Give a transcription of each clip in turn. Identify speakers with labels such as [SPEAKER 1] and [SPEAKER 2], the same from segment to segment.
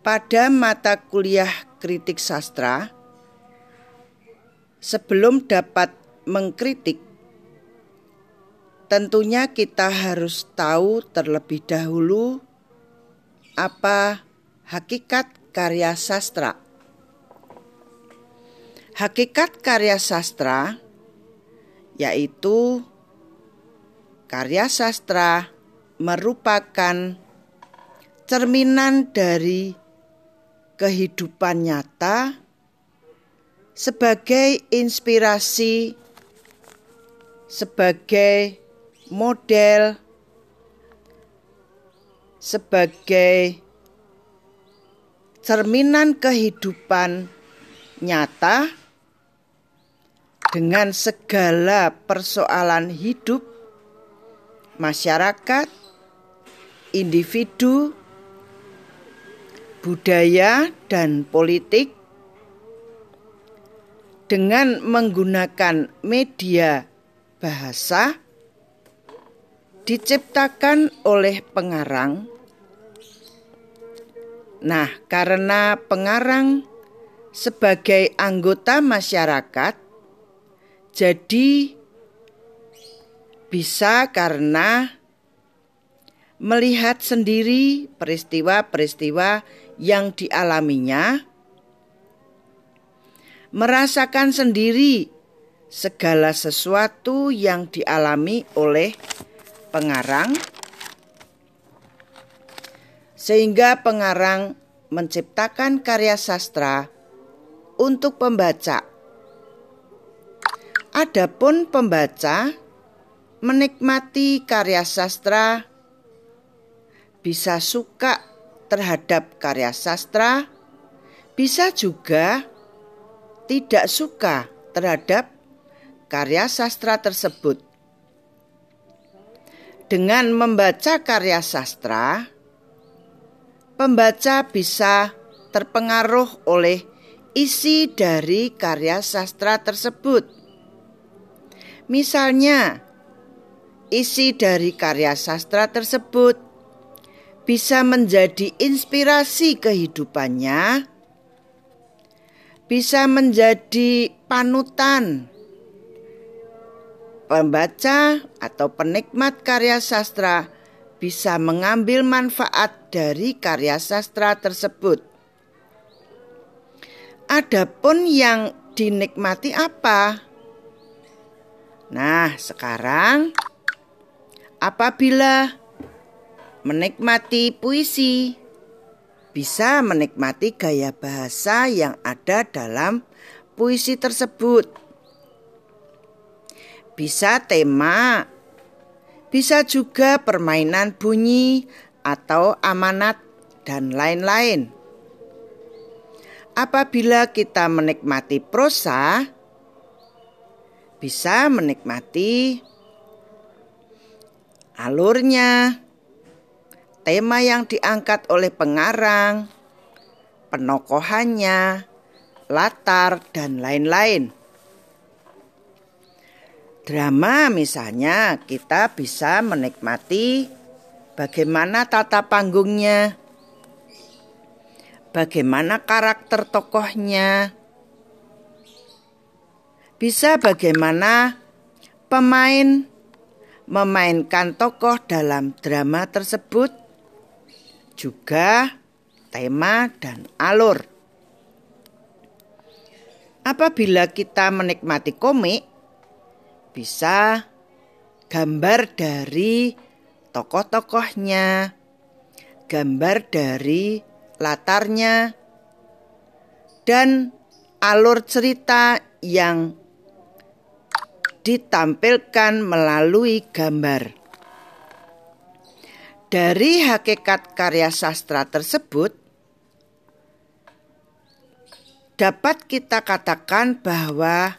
[SPEAKER 1] pada mata kuliah kritik sastra, sebelum dapat mengkritik, tentunya kita harus tahu terlebih dahulu apa hakikat karya sastra. Hakikat karya sastra yaitu karya sastra merupakan cerminan dari kehidupan nyata sebagai inspirasi, sebagai model, sebagai cerminan kehidupan nyata dengan segala persoalan hidup masyarakat, individu, budaya, dan politik dengan menggunakan media bahasa diciptakan oleh pengarang. Nah, karena pengarang sebagai anggota masyarakat, jadi bisa karena melihat sendiri peristiwa-peristiwa yang dialaminya, merasakan sendiri segala sesuatu yang dialami oleh pengarang, sehingga pengarang menciptakan karya sastra untuk pembaca. Adapun pembaca menikmati karya sastra bisa suka terhadap karya sastra, bisa juga tidak suka terhadap karya sastra tersebut. Dengan membaca karya sastra, pembaca bisa terpengaruh oleh isi dari karya sastra tersebut. Misalnya, isi dari karya sastra tersebut bisa menjadi inspirasi kehidupannya, bisa menjadi panutan pembaca atau penikmat karya sastra bisa mengambil manfaat dari karya sastra tersebut. Adapun yang dinikmati apa? Nah, sekarang apabila menikmati puisi, bisa menikmati gaya bahasa yang ada dalam puisi tersebut. Bisa tema, bisa juga permainan bunyi atau amanat, dan lain-lain. Apabila kita menikmati prosa, bisa menikmati alurnya, tema yang diangkat oleh pengarang, penokohannya, latar, dan lain-lain. Drama misalnya kita bisa menikmati bagaimana tata panggungnya, bagaimana karakter tokohnya, bisa bagaimana pemain memainkan tokoh dalam drama tersebut, juga tema dan alur. Apabila kita menikmati komik, bisa gambar dari tokoh-tokohnya, gambar dari latarnya, dan alur cerita yang ditampilkan melalui gambar. Dari hakikat karya sastra tersebut, dapat kita katakan bahwa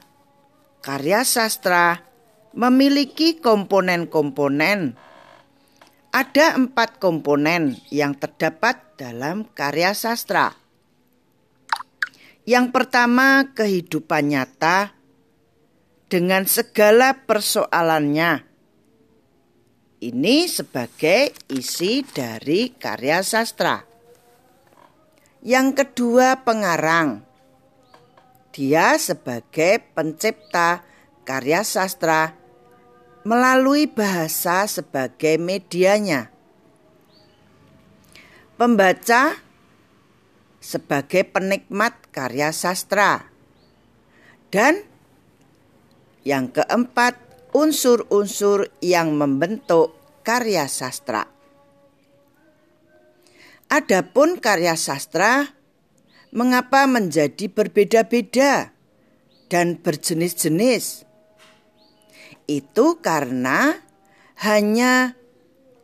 [SPEAKER 1] karya sastra memiliki komponen-komponen. Ada empat komponen yang terdapat dalam karya sastra. Yang pertama, kehidupan nyata dengan segala persoalannya. Ini sebagai isi dari karya sastra. Yang kedua, pengarang. Dia sebagai pencipta karya sastra melalui bahasa sebagai medianya. Pembaca sebagai penikmat karya sastra. Dan yang keempat, unsur-unsur yang membentuk karya sastra. Adapun karya sastra mengapa menjadi berbeda-beda dan berjenis-jenis? Itu karena hanya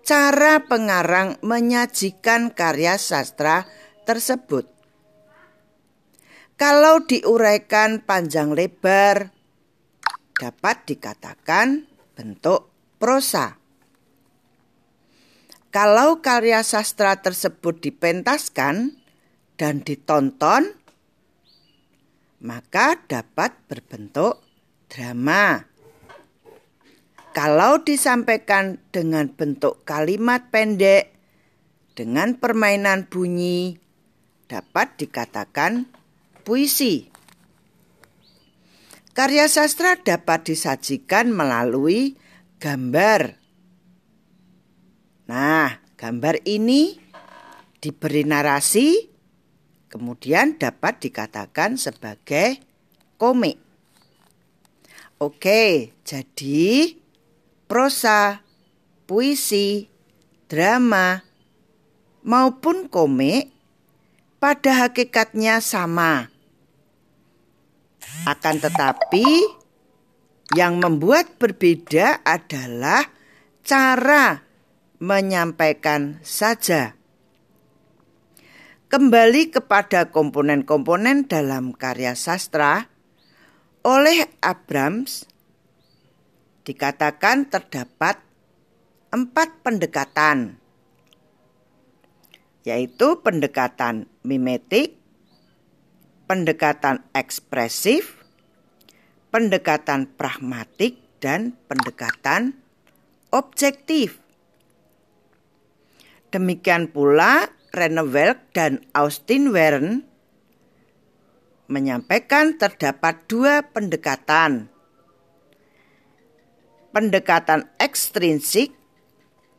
[SPEAKER 1] cara pengarang menyajikan karya sastra tersebut. Kalau diuraikan panjang lebar, dapat dikatakan bentuk prosa. Kalau karya sastra tersebut dipentaskan dan ditonton, maka dapat berbentuk drama. Kalau disampaikan dengan bentuk kalimat pendek, dengan permainan bunyi, dapat dikatakan puisi. Karya sastra dapat disajikan melalui gambar. Nah, gambar ini diberi narasi, kemudian dapat dikatakan sebagai komik. Oke, jadi prosa, puisi, drama, maupun komik pada hakikatnya sama akan tetapi, yang membuat berbeda adalah cara menyampaikan saja. Kembali kepada komponen-komponen dalam karya sastra, oleh Abrams dikatakan terdapat empat pendekatan, yaitu pendekatan mimetik, pendekatan ekspresif, pendekatan pragmatik, dan pendekatan objektif. Demikian pula Renewell dan Austin Warren menyampaikan terdapat dua pendekatan. Pendekatan ekstrinsik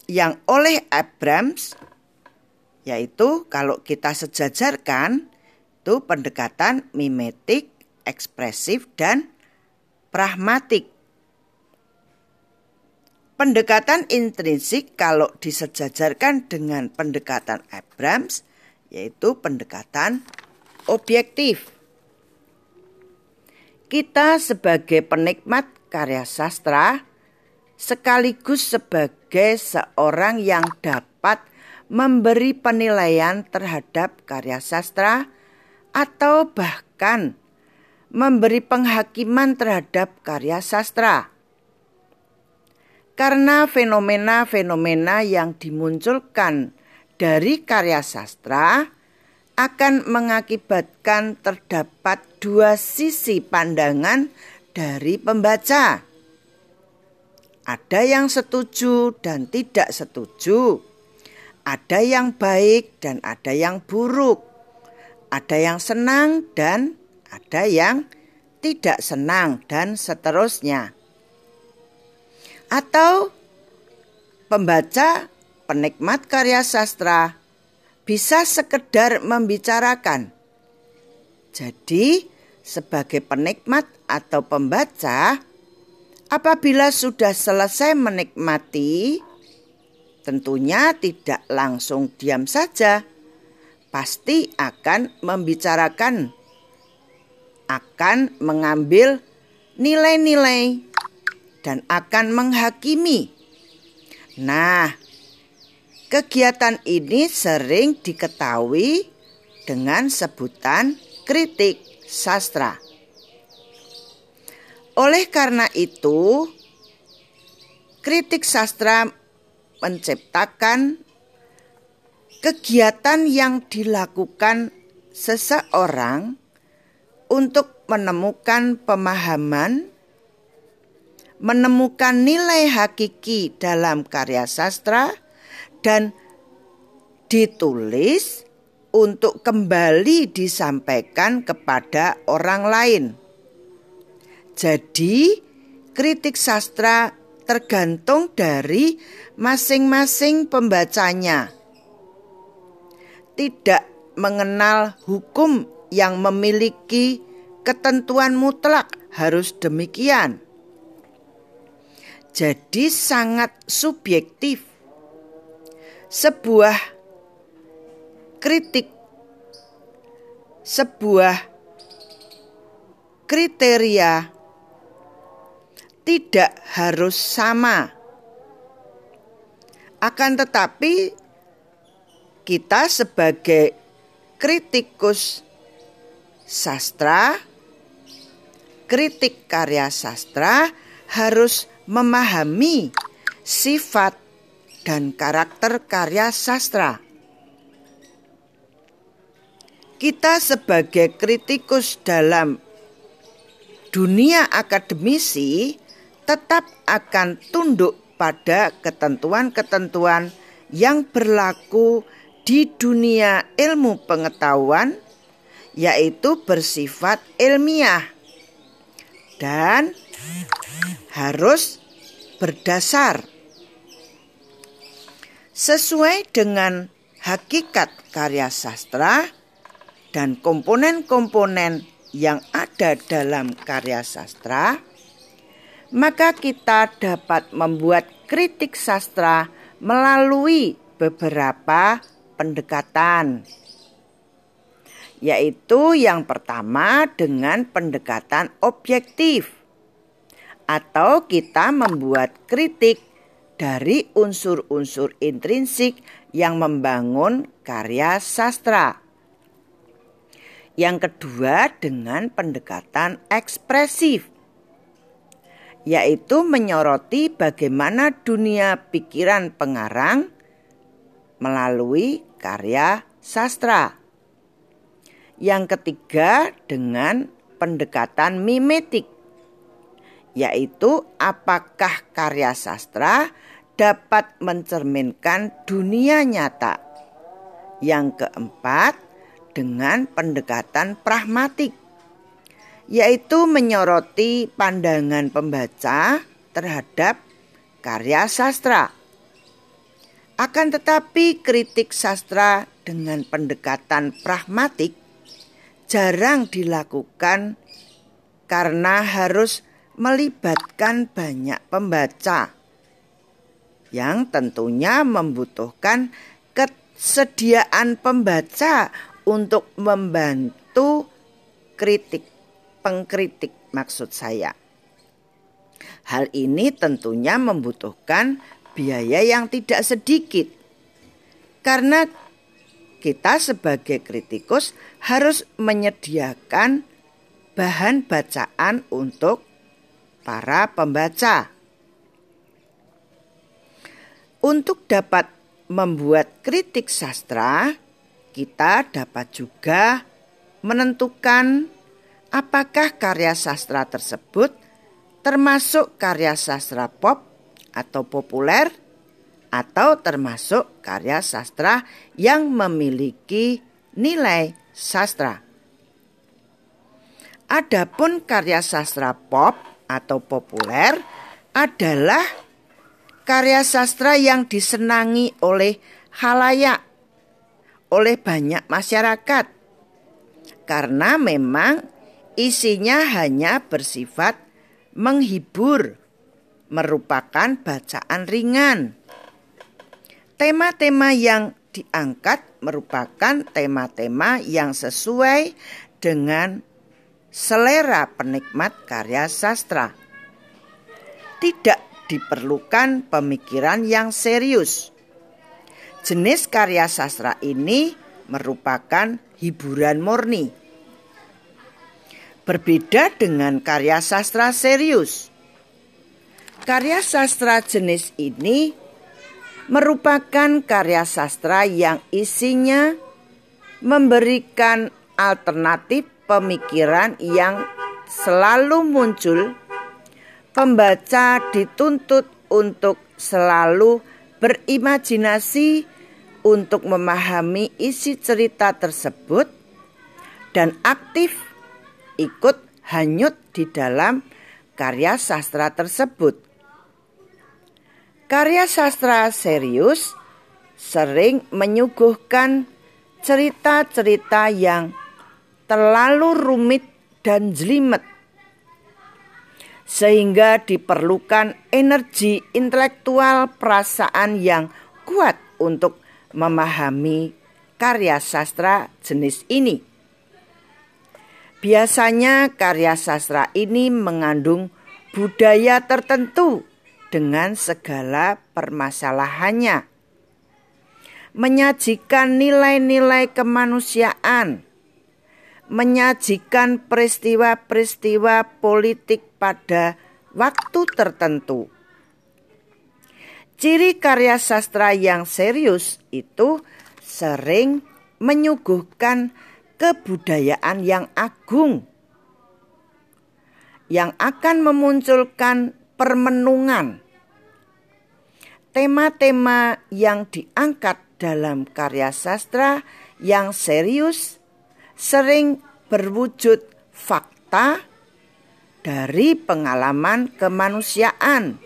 [SPEAKER 1] yang oleh Abrams yaitu kalau kita sejajarkan itu pendekatan mimetik, ekspresif, dan pragmatik. Pendekatan intrinsik kalau disejajarkan dengan pendekatan Abrams yaitu pendekatan objektif. Kita sebagai penikmat karya sastra sekaligus sebagai seorang yang dapat memberi penilaian terhadap karya sastra atau bahkan memberi penghakiman terhadap karya sastra. Karena fenomena-fenomena yang dimunculkan dari karya sastra akan mengakibatkan terdapat dua sisi pandangan dari pembaca. Ada yang setuju dan tidak setuju, ada yang baik dan ada yang buruk ada yang senang dan ada yang tidak senang dan seterusnya. Atau pembaca penikmat karya sastra bisa sekedar membicarakan. Jadi, sebagai penikmat atau pembaca, apabila sudah selesai menikmati, tentunya tidak langsung diam saja pasti akan membicarakan, akan mengambil nilai-nilai, dan akan menghakimi. Nah, kegiatan ini sering diketahui dengan sebutan kritik sastra. Oleh karena itu, kritik sastra menciptakan kegiatan yang dilakukan seseorang untuk menemukan pemahaman, menemukan nilai hakiki dalam karya sastra, dan ditulis untuk kembali disampaikan kepada orang lain. Jadi, kritik sastra tergantung dari masing-masing pembacanya. Tidak mengenal hukum yang memiliki ketentuan mutlak harus demikian. Jadi sangat subjektif. Sebuah kritik sebuah kriteria tidak harus sama. Akan tetapi kita sebagai kritikus sastra, kritik karya sastra harus memahami sifat dan karakter karya sastra. Kita sebagai kritikus dalam dunia akademisi tetap akan tunduk pada ketentuan-ketentuan yang berlaku di dunia ilmu pengetahuan yaitu bersifat ilmiah dan harus berdasar sesuai dengan hakikat karya sastra dan komponen-komponen yang ada dalam karya sastra, maka kita dapat membuat kritik sastra melalui beberapa pendekatan yaitu yang pertama dengan pendekatan objektif, atau kita membuat kritik dari unsur-unsur intrinsik yang membangun karya sastra. Yang kedua, dengan pendekatan ekspresif, yaitu menyoroti bagaimana dunia pikiran pengarang melalui karya sastra. Yang ketiga dengan pendekatan mimetik, yaitu apakah karya sastra dapat mencerminkan dunia nyata. Yang keempat dengan pendekatan pragmatik, yaitu menyoroti pandangan pembaca terhadap karya sastra. Akan tetapi kritik sastra dengan pendekatan pragmatik jarang dilakukan karena harus melibatkan banyak pembaca yang tentunya membutuhkan kesediaan pembaca untuk membantu kritik pengkritik maksud saya. Hal ini tentunya membutuhkan biaya yang tidak sedikit. Karena kita sebagai kritikus harus menyediakan bahan bacaan untuk para pembaca. Untuk dapat membuat kritik sastra, kita dapat juga menentukan apakah karya sastra tersebut termasuk karya sastra pop atau populer atau termasuk karya sastra yang memiliki nilai sastra. Adapun karya sastra pop atau populer adalah karya sastra yang disenangi oleh halayak, oleh banyak masyarakat. Karena memang isinya hanya bersifat menghibur, merupakan bacaan ringan Tema-tema yang diangkat merupakan tema-tema yang sesuai dengan selera penikmat karya sastra. Tidak diperlukan pemikiran yang serius. Jenis karya sastra ini merupakan hiburan murni. Berbeda dengan karya sastra serius. Karya sastra jenis ini merupakan karya sastra yang isinya memberikan alternatif pemikiran yang selalu muncul. Pembaca dituntut untuk selalu berimajinasi untuk memahami isi cerita tersebut dan aktif ikut hanyut di dalam karya sastra tersebut. Karya sastra serius sering menyuguhkan cerita-cerita yang terlalu rumit dan jelimet sehingga diperlukan energi intelektual perasaan yang kuat untuk memahami karya sastra jenis ini. Biasanya karya sastra ini mengandung budaya tertentu dengan segala permasalahannya. Menyajikan nilai-nilai kemanusiaan, menyajikan peristiwa-peristiwa politik pada waktu tertentu. Ciri karya sastra yang serius itu sering menyuguhkan kebudayaan yang agung yang akan memunculkan permenungan. Tema-tema yang diangkat dalam karya sastra yang serius sering berwujud fakta dari pengalaman kemanusiaan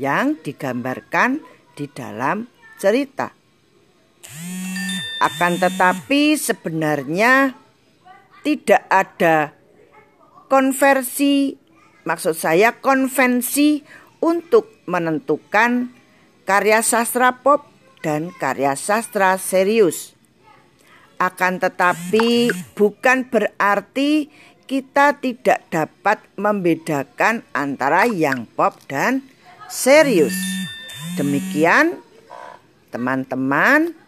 [SPEAKER 1] yang digambarkan di dalam cerita. Akan tetapi, sebenarnya tidak ada konversi maksud saya konvensi untuk menentukan karya sastra pop dan karya sastra serius. Akan tetapi bukan berarti kita tidak dapat membedakan antara yang pop dan serius. Demikian teman-teman